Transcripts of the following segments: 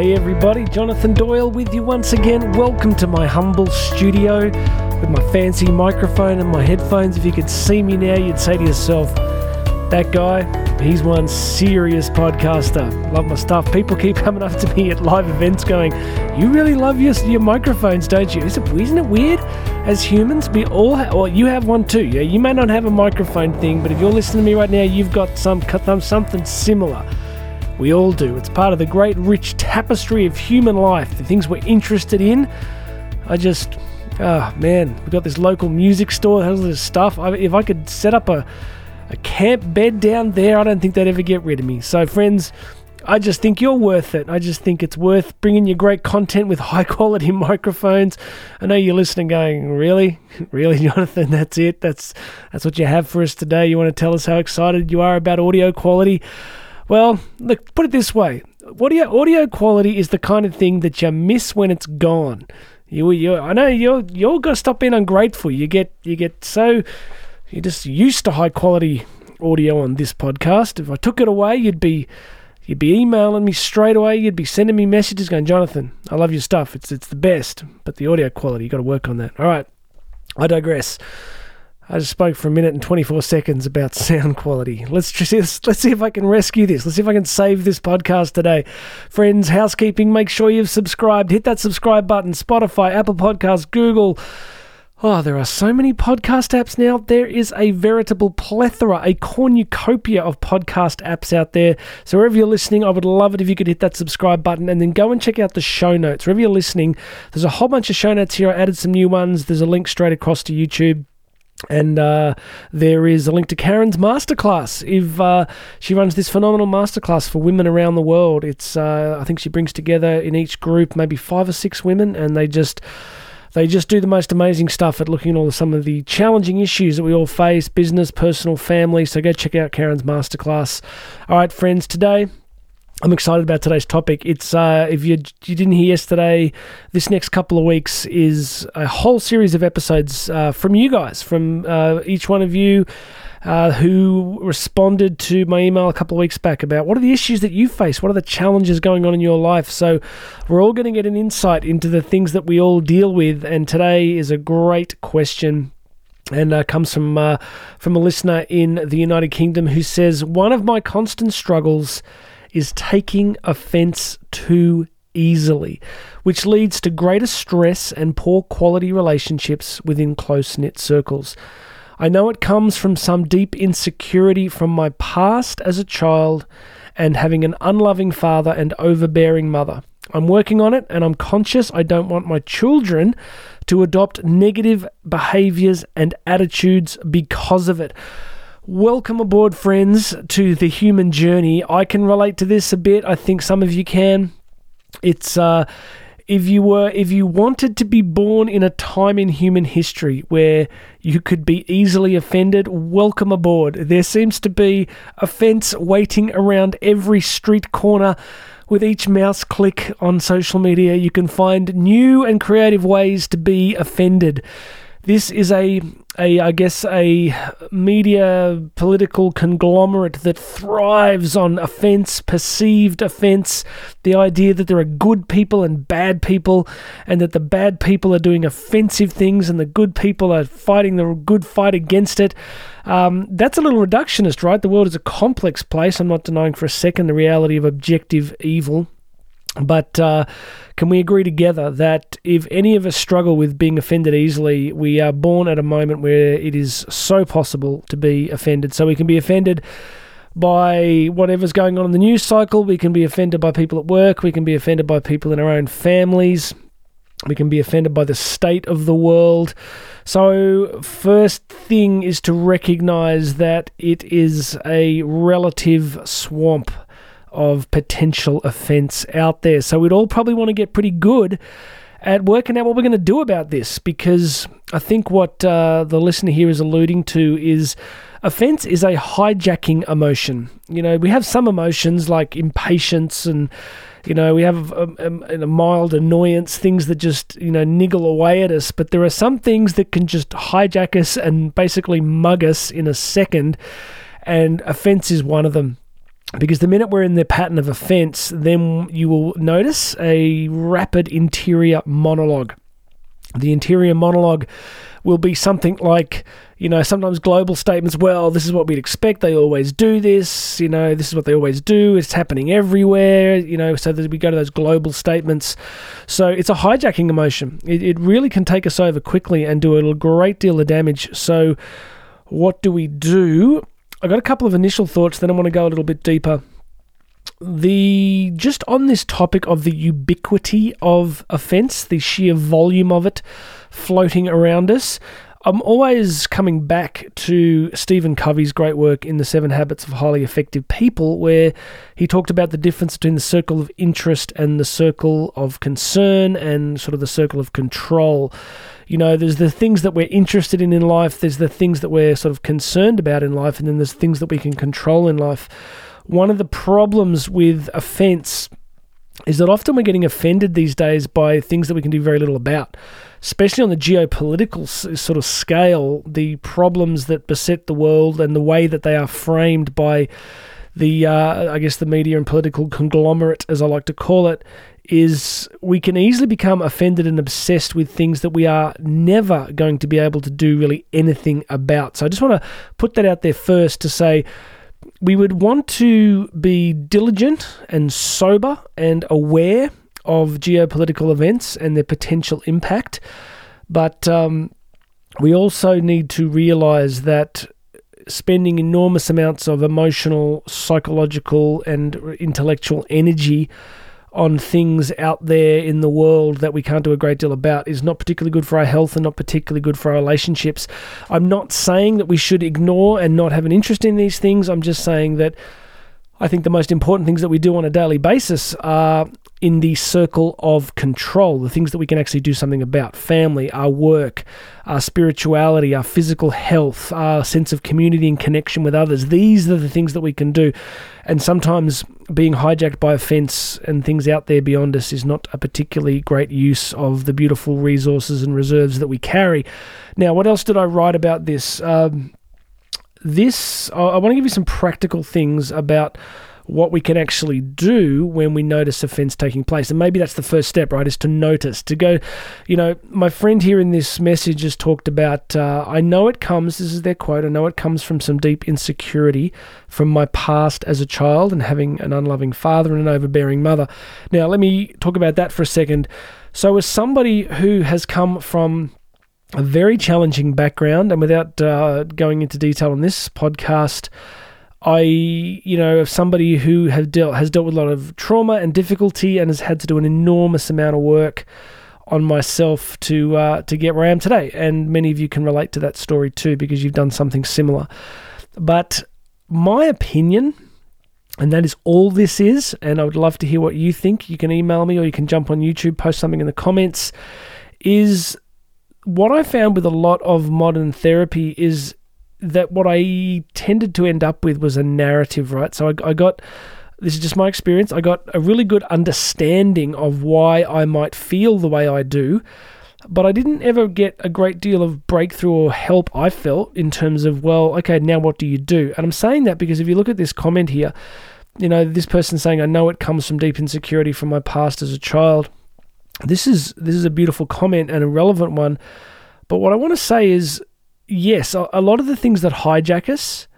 Hey everybody, Jonathan Doyle with you once again. Welcome to my humble studio with my fancy microphone and my headphones. If you could see me now, you'd say to yourself, that guy, he's one serious podcaster. Love my stuff. People keep coming up to me at live events going, You really love your, your microphones, don't you? Isn't it weird? As humans, we all have, well, you have one too. Yeah, you may not have a microphone thing, but if you're listening to me right now, you've got some something similar. We all do. It's part of the great rich tapestry of human life, the things we're interested in. I just, oh man, we've got this local music store that has all this stuff. I, if I could set up a, a camp bed down there, I don't think they'd ever get rid of me. So, friends, I just think you're worth it. I just think it's worth bringing you great content with high quality microphones. I know you're listening, going, "Really, really, Jonathan? That's it? That's that's what you have for us today? You want to tell us how excited you are about audio quality?" Well, look, put it this way: audio audio quality is the kind of thing that you miss when it's gone. You, you, I know you're you're gonna stop being ungrateful. You get you get so you're just used to high quality audio on this podcast. If I took it away, you'd be you'd be emailing me straight away. You'd be sending me messages going, Jonathan, I love your stuff. It's it's the best, but the audio quality, you got to work on that. All right, I digress. I just spoke for a minute and 24 seconds about sound quality. Let's just let's see if I can rescue this. Let's see if I can save this podcast today. Friends, housekeeping, make sure you've subscribed. Hit that subscribe button. Spotify, Apple Podcasts, Google. Oh, there are so many podcast apps now. There is a veritable plethora, a cornucopia of podcast apps out there. So wherever you're listening, I would love it if you could hit that subscribe button and then go and check out the show notes. Wherever you're listening, there's a whole bunch of show notes here. I added some new ones. There's a link straight across to YouTube. And uh, there is a link to Karen's masterclass. If uh, she runs this phenomenal masterclass for women around the world, it's uh, I think she brings together in each group maybe five or six women, and they just they just do the most amazing stuff at looking at all some of the challenging issues that we all face, business, personal, family. So go check out Karen's masterclass. All right, friends, today I'm excited about today's topic. It's uh, if you you didn't hear yesterday, this next couple of weeks is a whole series of episodes uh, from you guys, from uh, each one of you uh, who responded to my email a couple of weeks back about what are the issues that you face, what are the challenges going on in your life. So we're all going to get an insight into the things that we all deal with, and today is a great question and uh, comes from uh, from a listener in the United Kingdom who says one of my constant struggles is taking offense too easily, which leads to greater stress and poor quality relationships within close knit circles. I know it comes from some deep insecurity from my past as a child and having an unloving father and overbearing mother. I'm working on it and I'm conscious I don't want my children to adopt negative behaviors and attitudes because of it. Welcome aboard, friends, to the human journey. I can relate to this a bit. I think some of you can. It's uh, if you were if you wanted to be born in a time in human history where you could be easily offended, welcome aboard. There seems to be offense waiting around every street corner. With each mouse click on social media, you can find new and creative ways to be offended. This is a, a I guess, a media political conglomerate that thrives on offence, perceived offence, the idea that there are good people and bad people, and that the bad people are doing offensive things and the good people are fighting the good fight against it. Um, that's a little reductionist, right? The world is a complex place. I'm not denying for a second the reality of objective evil. But uh, can we agree together that if any of us struggle with being offended easily, we are born at a moment where it is so possible to be offended? So we can be offended by whatever's going on in the news cycle, we can be offended by people at work, we can be offended by people in our own families, we can be offended by the state of the world. So, first thing is to recognize that it is a relative swamp of potential offence out there. So we'd all probably want to get pretty good at working out what we're going to do about this because I think what uh, the listener here is alluding to is offense is a hijacking emotion. You know, we have some emotions like impatience and you know, we have a, a, a, mild annoyance, things that just, you know, niggle away at us. But there are some things that can just hijack us and basically mug us in a second. And offense is one of them. Because the minute we're in the pattern of offense, then you will notice a rapid interior monologue. The interior monologue will be something like, you know, sometimes global statements, well, this is what we'd expect. They always do this. You know, this is what they always do. It's happening everywhere. You know, so that we go to those global statements. So it's a hijacking emotion. It, it really can take us over quickly and do a great deal of damage. So, what do we do? I got a couple of initial thoughts, then I want to go a little bit deeper. The just on this topic of the ubiquity of offense, the sheer volume of it floating around us. I'm always coming back to Stephen Covey's great work in The Seven Habits of Highly Effective People, where he talked about the difference between the circle of interest and the circle of concern and sort of the circle of control. You know, there's the things that we're interested in in life, there's the things that we're sort of concerned about in life, and then there's things that we can control in life. One of the problems with offense is that often we're getting offended these days by things that we can do very little about especially on the geopolitical sort of scale, the problems that beset the world and the way that they are framed by the, uh, I guess, the media and political conglomerate, as I like to call it, is we can easily become offended and obsessed with things that we are never going to be able to do really anything about. So I just want to put that out there first to say we would want to be diligent and sober and aware of geopolitical events and their potential impact. But um, we also need to realize that spending enormous amounts of emotional, psychological, and intellectual energy on things out there in the world that we can't do a great deal about is not particularly good for our health and not particularly good for our relationships. I'm not saying that we should ignore and not have an interest in these things. I'm just saying that I think the most important things that we do on a daily basis are in the circle of control, the things that we can actually do something about family, our work, our spirituality, our physical health, our sense of community and connection with others. These are the things that we can do. And sometimes being hijacked by offense and things out there beyond us is not a particularly great use of the beautiful resources and reserves that we carry. Now, what else did I write about this? Um, this, I want to give you some practical things about what we can actually do when we notice offense taking place. And maybe that's the first step, right? Is to notice, to go, you know, my friend here in this message has talked about, uh, I know it comes, this is their quote, I know it comes from some deep insecurity from my past as a child and having an unloving father and an overbearing mother. Now, let me talk about that for a second. So, as somebody who has come from a very challenging background, and without uh, going into detail on this podcast, I, you know, of somebody who has dealt has dealt with a lot of trauma and difficulty, and has had to do an enormous amount of work on myself to uh, to get where I am today. And many of you can relate to that story too, because you've done something similar. But my opinion, and that is all this is, and I would love to hear what you think. You can email me, or you can jump on YouTube, post something in the comments. Is what I found with a lot of modern therapy is that what I tended to end up with was a narrative, right? So I, I got this is just my experience. I got a really good understanding of why I might feel the way I do, but I didn't ever get a great deal of breakthrough or help I felt in terms of, well, okay, now what do you do? And I'm saying that because if you look at this comment here, you know, this person saying, I know it comes from deep insecurity from my past as a child. This is this is a beautiful comment and a relevant one. But what I want to say is yes, a, lot of the things that hijack us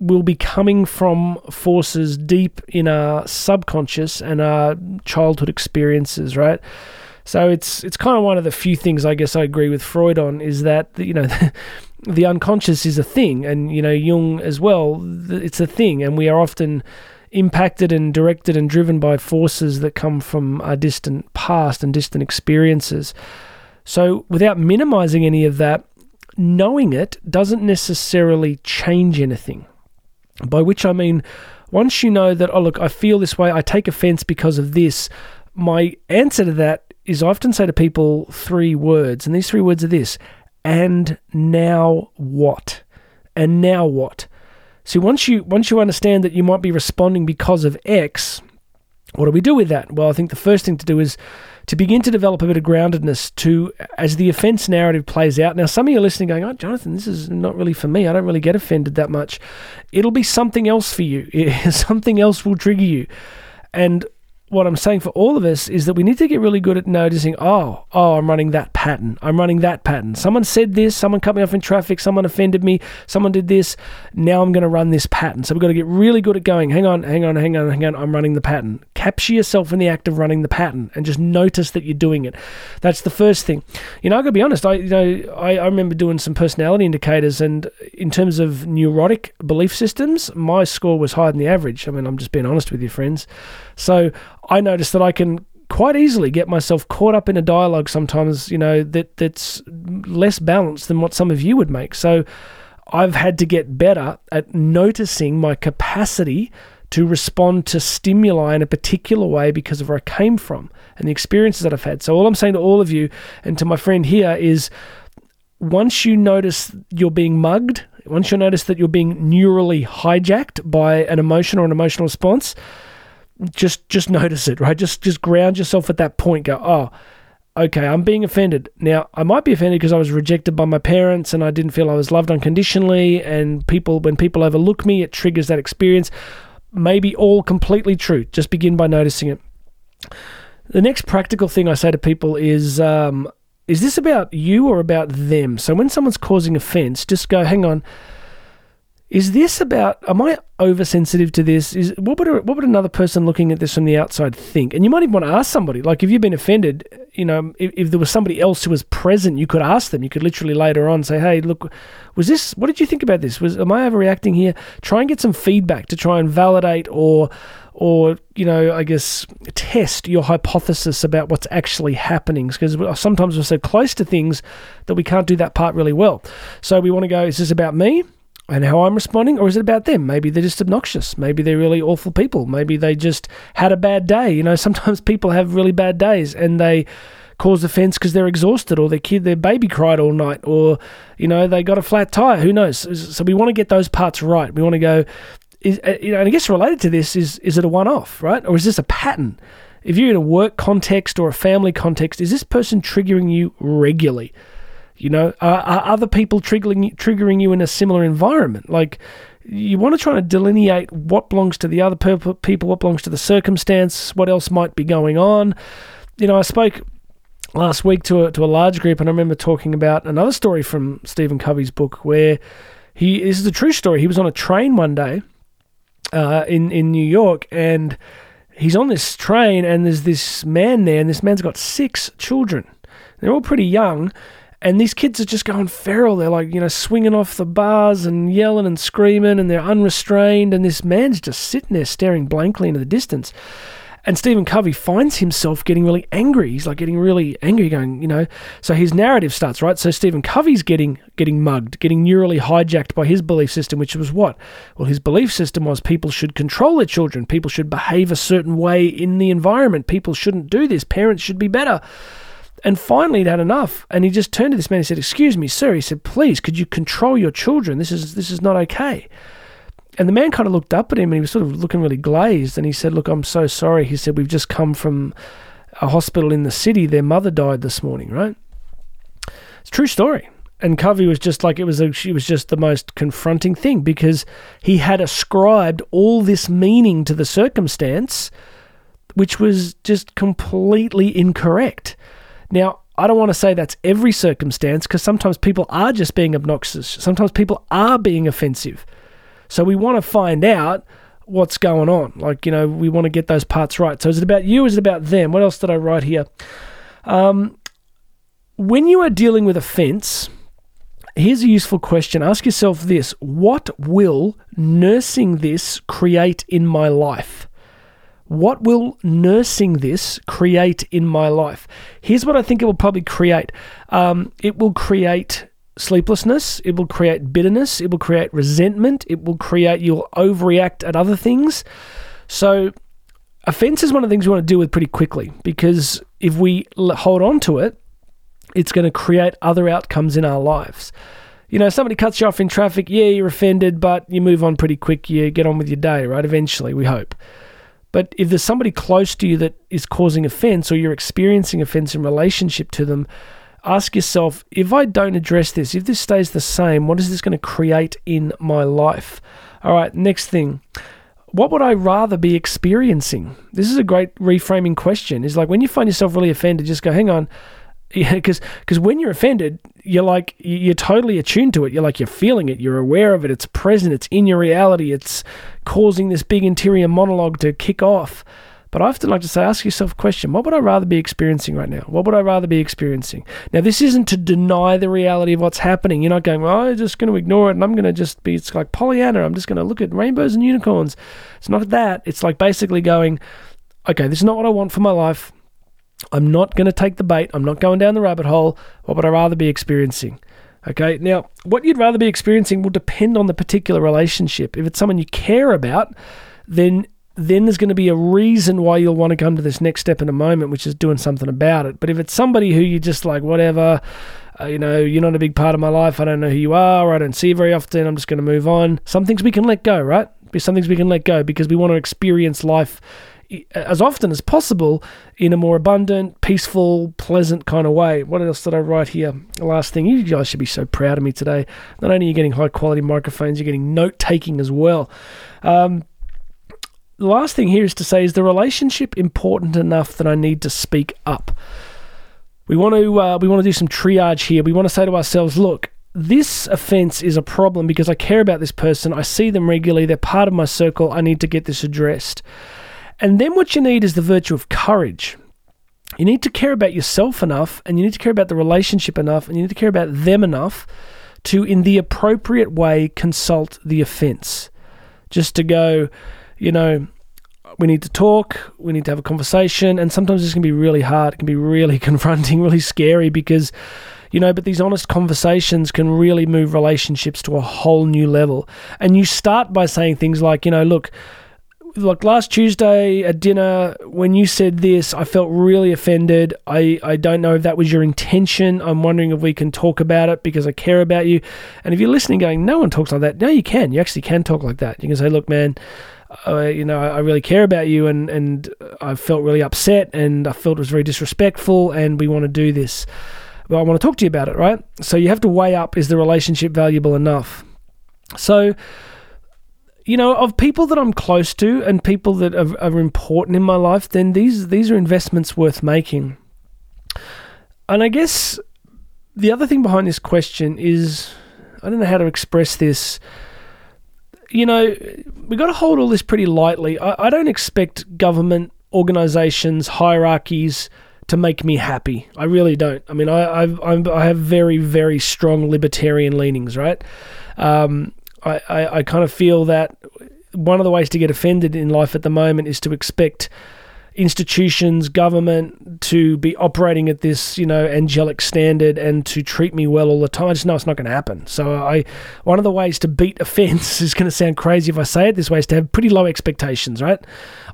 will be coming from forces deep in our subconscious and our childhood experiences, right? So it's it's kind of one of the few things I guess I agree with Freud on is that you know the unconscious is a thing, and you know Jung as well. It's a thing, and we are often impacted and directed and driven by forces that come from our distant past and distant experiences. So without minimizing any of that, knowing it doesn't necessarily change anything. By which I mean, once you know that, oh, look, I feel this way, I take offense because of this, my answer to that is I often say to people three words, and these three words are this and now what? And now what? See, once you once you understand that you might be responding because of X, what do we do with that? Well, I think the first thing to do is to begin to develop a bit of groundedness to as the offence narrative plays out. Now, some of you are listening going, oh, Jonathan, this is not really for me. I don't really get offended that much. It'll be something else for you. something else will trigger you. And what I'm saying for all of us is that we need to get really good at noticing, oh, oh, I'm running that pattern. I'm running that pattern. Someone said this, someone cut me off in traffic, someone offended me, someone did this. Now I'm going to run this pattern. So we've got to get really good at going, hang on, hang on, hang on, hang on, I'm running the pattern. Capture yourself in the act of running the pattern and just notice that you're doing it. That's the first thing. You know, I got to be honest, I you know, I, I remember doing some personality indicators and in terms of neurotic belief systems, my score was higher than the average. I mean, I'm just being honest with you, friends. So I noticed that I can quite easily get myself caught up in a dialogue sometimes, you know, that that's less balanced than what some of you would make. So I've had to get better at noticing my capacity to respond to stimuli in a particular way because of where I came from and the experiences that I've had. So all I'm saying to all of you and to my friend here is once you notice you're being mugged, once you notice that you're being neurally hijacked by an emotion or an emotional response, just just notice it, right? Just just ground yourself at that point. Go, oh, okay, I'm being offended. Now, I might be offended because I was rejected by my parents and I didn't feel I was loved unconditionally. And people, when people overlook me, it triggers that experience. Maybe all completely true. Just begin by noticing it. The next practical thing I say to people is, um, is this about you or about them? So when someone's causing offense, just go, hang on is this about? Am I oversensitive to this? Is what would a, what would another person looking at this from the outside think? And you might even want to ask somebody. Like if you've been offended, you know, if, if there was somebody else who was present, you could ask them. You could literally later on say, "Hey, look, was this? What did you think about this? Was am I overreacting here?" Try and get some feedback to try and validate or or you know, I guess test your hypothesis about what's actually happening because sometimes we're so close to things that we can't do that part really well. So we want to go, is this about me? And how I'm responding, or is it about them? Maybe they're just obnoxious. Maybe they're really awful people. Maybe they just had a bad day. You know, sometimes people have really bad days and they cause offense because they're exhausted or their kid, their baby cried all night or, you know, they got a flat tire. Who knows? So we want to get those parts right. We want to go, is, uh, you know, and I guess related to this is, is it a one off, right? Or is this a pattern? If you're in a work context or a family context, is this person triggering you regularly? You know, are, are other people triggering triggering you in a similar environment? Like, you want to try to delineate what belongs to the other people, what belongs to the circumstance, what else might be going on. You know, I spoke last week to a, to a large group, and I remember talking about another story from Stephen Covey's book where he this is a true story. He was on a train one day uh, in in New York, and he's on this train, and there's this man there, and this man's got six children. They're all pretty young, and these kids are just going feral. They're like, you know, swinging off the bars and yelling and screaming, and they're unrestrained. And this man's just sitting there staring blankly into the distance. And Stephen Covey finds himself getting really angry. He's like getting really angry, going, you know. So his narrative starts right. So Stephen Covey's getting getting mugged, getting neurally hijacked by his belief system, which was what? Well, his belief system was people should control their children, people should behave a certain way in the environment, people shouldn't do this, parents should be better. And finally, he'd had enough, and he just turned to this man and said, "Excuse me, sir." He said, "Please, could you control your children? This is this is not okay." And the man kind of looked up at him, and he was sort of looking really glazed. And he said, "Look, I'm so sorry." He said, "We've just come from a hospital in the city. Their mother died this morning, right?" It's true story. And Covey was just like it was. A, she was just the most confronting thing because he had ascribed all this meaning to the circumstance, which was just completely incorrect. Now, I don't want to say that's every circumstance because sometimes people are just being obnoxious. Sometimes people are being offensive. So we want to find out what's going on. Like, you know, we want to get those parts right. So is it about you? Is it about them? What else did I write here? Um, when you are dealing with offense, here's a useful question. Ask yourself this What will nursing this create in my life? What will nursing this create in my life? Here's what I think it will probably create um, it will create sleeplessness, it will create bitterness, it will create resentment, it will create you'll overreact at other things. So, offense is one of the things we want to deal with pretty quickly because if we hold on to it, it's going to create other outcomes in our lives. You know, somebody cuts you off in traffic, yeah, you're offended, but you move on pretty quick, you get on with your day, right? Eventually, we hope. But if there's somebody close to you that is causing offense or you're experiencing offense in relationship to them, ask yourself if I don't address this, if this stays the same, what is this going to create in my life? All right, next thing. What would I rather be experiencing? This is a great reframing question. Is like when you find yourself really offended, just go, hang on. Yeah, because because when you're offended, you're like you're totally attuned to it. You're like you're feeling it. You're aware of it. It's present. It's in your reality. It's causing this big interior monologue to kick off. But I often like to say, ask yourself a question what would I rather be experiencing right now? What would I rather be experiencing? Now, this isn't to deny the reality of what's happening. You're not going, well, I'm just going to ignore it and I'm going to just be, it's like Pollyanna, I'm just going to look at rainbows and unicorns. It's not that. It's like basically going, okay, this is not what I want for my life. I'm not going to take the bait. I'm not going down the rabbit hole. What would I rather be experiencing? Okay, now what you'd rather be experiencing will depend on the particular relationship. If it's someone you care about, then then there's going to be a reason why you'll want to come to this next step in a moment, which is doing something about it. But if it's somebody who you just like, whatever, uh, you know, you're not a big part of my life, I don't know who you are, I don't see you very often, I'm just going to move on. Some things we can let go, right? Some things we can let go because we want to experience life as often as possible in a more abundant, peaceful, pleasant kind of way. What else did I write here? The last thing, you guys should be so proud of me today. Not only are you getting high quality microphones, you're getting note taking as well. Um, the last thing here is to say is the relationship important enough that I need to speak up. We want to uh, we want to do some triage here. We want to say to ourselves, look, this offense is a problem because I care about this person. I see them regularly. They're part of my circle. I need to get this addressed. And then what you need is the virtue of courage. You need to care about yourself enough, and you need to care about the relationship enough, and you need to care about them enough to, in the appropriate way, consult the offense. Just to go, you know, we need to talk, we need to have a conversation, and sometimes going to be really hard. It can be really confronting, really scary because, you know, but these honest conversations can really move relationships to a whole new level. And you start by saying things like, you know, look, like last Tuesday at dinner, when you said this, I felt really offended. I, I don't know if that was your intention. I'm wondering if we can talk about it because I care about you. And if you're listening, going, no one talks like that. No, you can. You actually can talk like that. You can say, look, man, uh, you know, I really care about you, and and I felt really upset, and I felt it was very disrespectful, and we want to do this. But I want to talk to you about it, right? So you have to weigh up: is the relationship valuable enough? So, you know, of people that I'm close to and people that are, are important in my life, then these these are investments worth making. And I guess the other thing behind this question is I don't know how to express this you know, we got to hold all this pretty lightly. I, I don't expect government organizations, hierarchies to make me happy. I really don't. I mean, I I've, i have very very strong libertarian leanings, right? Um, I, I, I kind of feel that one of the ways to get offended in life at the moment is to expect institutions, government to be operating at this, you know, angelic standard and to treat me well all the time. I just know it's not going to happen. So I, one of the ways to beat offence is going to sound crazy if I say it this way is to have pretty low expectations, right,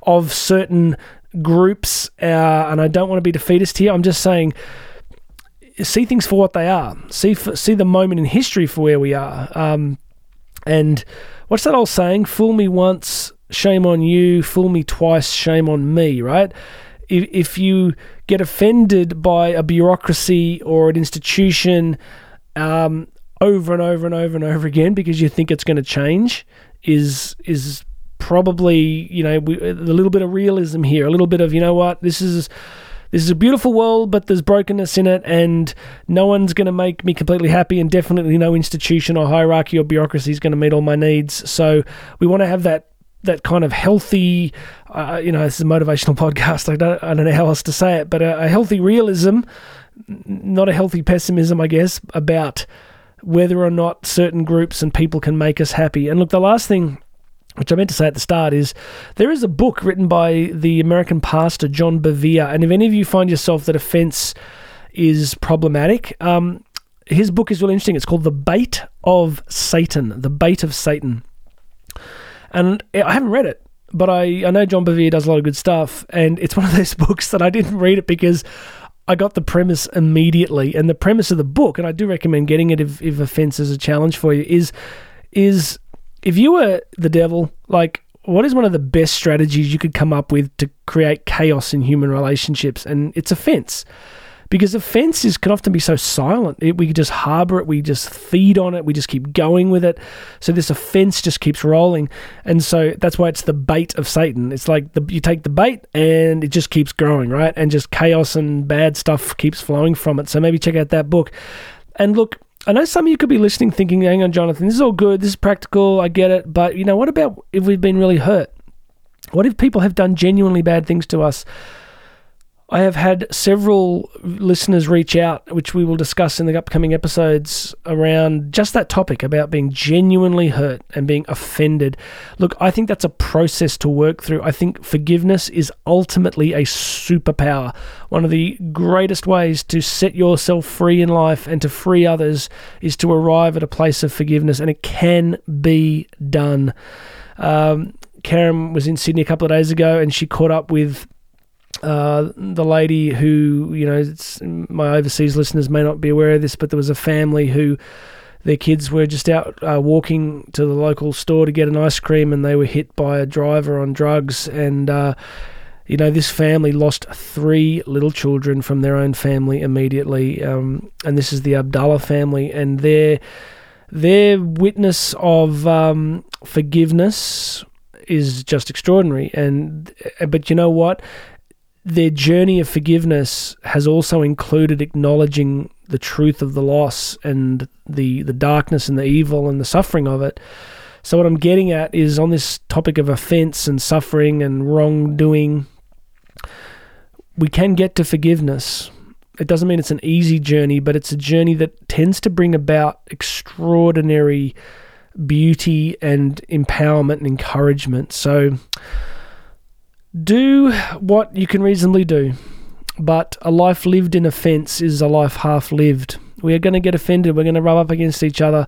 of certain groups. Uh, and I don't want to be defeatist here. I'm just saying see things for what they are. See for, see the moment in history for where we are. Um, and what's that old saying? Fool me once, shame on you, fool me twice, shame on me, right? If, if you get offended by a bureaucracy or an institution um, over and over and over and over again because you think it's going to change, is is probably you know we, a little bit of realism here, a little bit of you know what this is this is a beautiful world, but there's brokenness in it, and no one's going to make me completely happy, and definitely no institution or hierarchy or bureaucracy is going to meet all my needs. So we want to have that that kind of healthy, uh, you know, this is a motivational podcast. I don't, I don't know how else to say it, but a, a healthy realism, not a healthy pessimism, I guess, about whether or not certain groups and people can make us happy. And look, the last thing which I meant to say at the start is there is a book written by the American pastor John Bevere, and if any of you find yourself that offense is problematic, um, his book is really interesting. It's called The Bait of Satan. The Bait of Satan. And I haven't read it, but I, I know John Bevere does a lot of good stuff. And it's one of those books that I didn't read it because I got the premise immediately. And the premise of the book, and I do recommend getting it if, if offense is a challenge for you, is is if you were the devil, like what is one of the best strategies you could come up with to create chaos in human relationships? And it's offense because offense is can often be so silent. It, we just harbor it, we just feed on it, we just keep going with it. So this offense just keeps rolling, and so that's why it's the bait of Satan. It's like the, you take the bait and it just keeps growing, right? And just chaos and bad stuff keeps flowing from it. So maybe check out that book. And look, I know some of you could be listening, thinking, "Hang on, Jonathan, this is all good, this is practical, I get it." But you know, what about if we've been really hurt? What if people have done genuinely bad things to us? I have had several listeners reach out, which we will discuss in the upcoming episodes, around just that topic about being genuinely hurt and being offended. Look, I think that's a process to work through. I think forgiveness is ultimately a superpower. One of the greatest ways to set yourself free in life and to free others is to arrive at a place of forgiveness, and it can be done. Um, Karen was in Sydney a couple of days ago and she caught up with uh, the lady who, you know, my overseas listeners may not be aware of this, but there was a family who their kids were just out uh, walking to the local store to get an ice cream and they were hit by a driver on drugs. And, uh, you know, this family lost three little children from their own family immediately. Um, and this is the Abdallah family. And their, their witness of um, forgiveness is just extraordinary. And, but you know what? Their journey of forgiveness has also included acknowledging the truth of the loss and the the darkness and the evil and the suffering of it. So what I'm getting at is on this topic of offense and suffering and wrongdoing, we can get to forgiveness. It doesn't mean it's an easy journey, but it's a journey that tends to bring about extraordinary beauty and empowerment and encouragement. So do what you can reasonably do, but a life lived in offense is a life half lived. We are going to get offended. We're going to rub up against each other.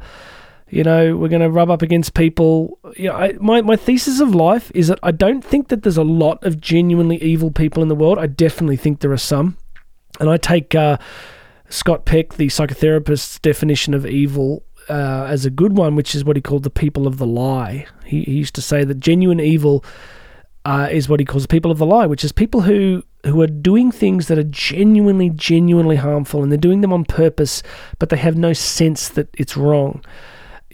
You know, we're going to rub up against people. You know, I, my, my thesis of life is that I don't think that there's a lot of genuinely evil people in the world. I definitely think there are some. And I take uh, Scott Peck, the psychotherapist's definition of evil, uh, as a good one, which is what he called the people of the lie. He, he used to say that genuine evil uh, is what he calls people of the lie, which is people who who are doing things that are genuinely, genuinely harmful, and they're doing them on purpose, but they have no sense that it's wrong.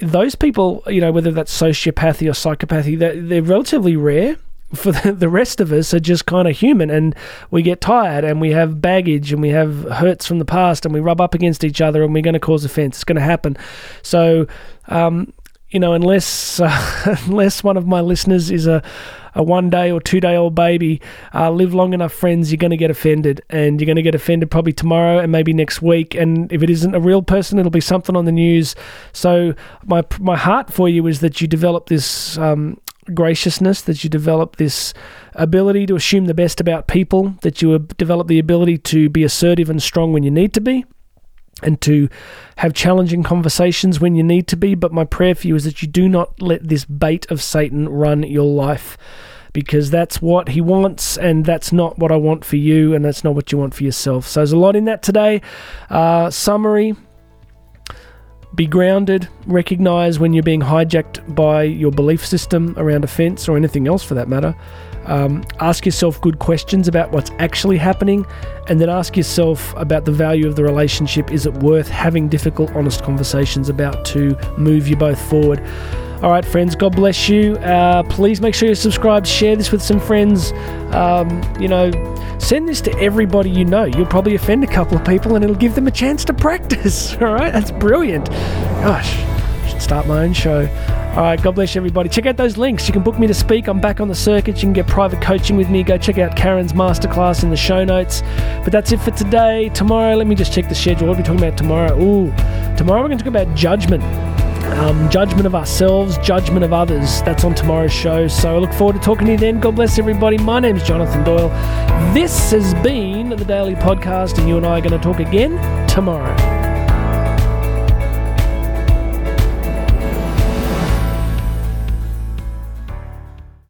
Those people, you know, whether that's sociopathy or psychopathy, they're, they're relatively rare. For the, rest of us are just kind of human, and we get tired, and we have baggage, and we have hurts from the past, and we rub up against each other, and we're going to cause offense. It's going to happen. So, um, you know, unless uh, unless one of my listeners is a a one day or two day old baby, uh, live long enough, friends, you're going to get offended. And you're going to get offended probably tomorrow and maybe next week. And if it isn't a real person, it'll be something on the news. So, my, my heart for you is that you develop this um, graciousness, that you develop this ability to assume the best about people, that you develop the ability to be assertive and strong when you need to be and to have challenging conversations when you need to be. But my prayer for you is that you do not let this bait of Satan run your life because that's what he wants and that's not what I want for you and that's not what you want for yourself. So there's a lot in that today. Uh, summary be grounded, recognize when you're being hijacked by your belief system around offense or anything else for that matter. Um, ask yourself good questions about what's actually happening, and then ask yourself about the value of the relationship. Is it worth having difficult, honest conversations about to move you both forward? All right, friends, God bless you. Uh, please make sure you subscribe, share this with some friends. Um, you know, send this to everybody you know. You'll probably offend a couple of people and it'll give them a chance to practice. All right, that's brilliant. Gosh, I should start my own show. All right, God bless you, everybody. Check out those links. You can book me to speak. I'm back on the circuit. You can get private coaching with me. Go check out Karen's masterclass in the show notes. But that's it for today. Tomorrow, let me just check the schedule. What are we talking about tomorrow? Ooh, tomorrow we're going to talk about judgment. Um, judgment of ourselves, judgment of others. That's on tomorrow's show. So I look forward to talking to you then. God bless everybody. My name is Jonathan Doyle. This has been the Daily Podcast, and you and I are going to talk again tomorrow.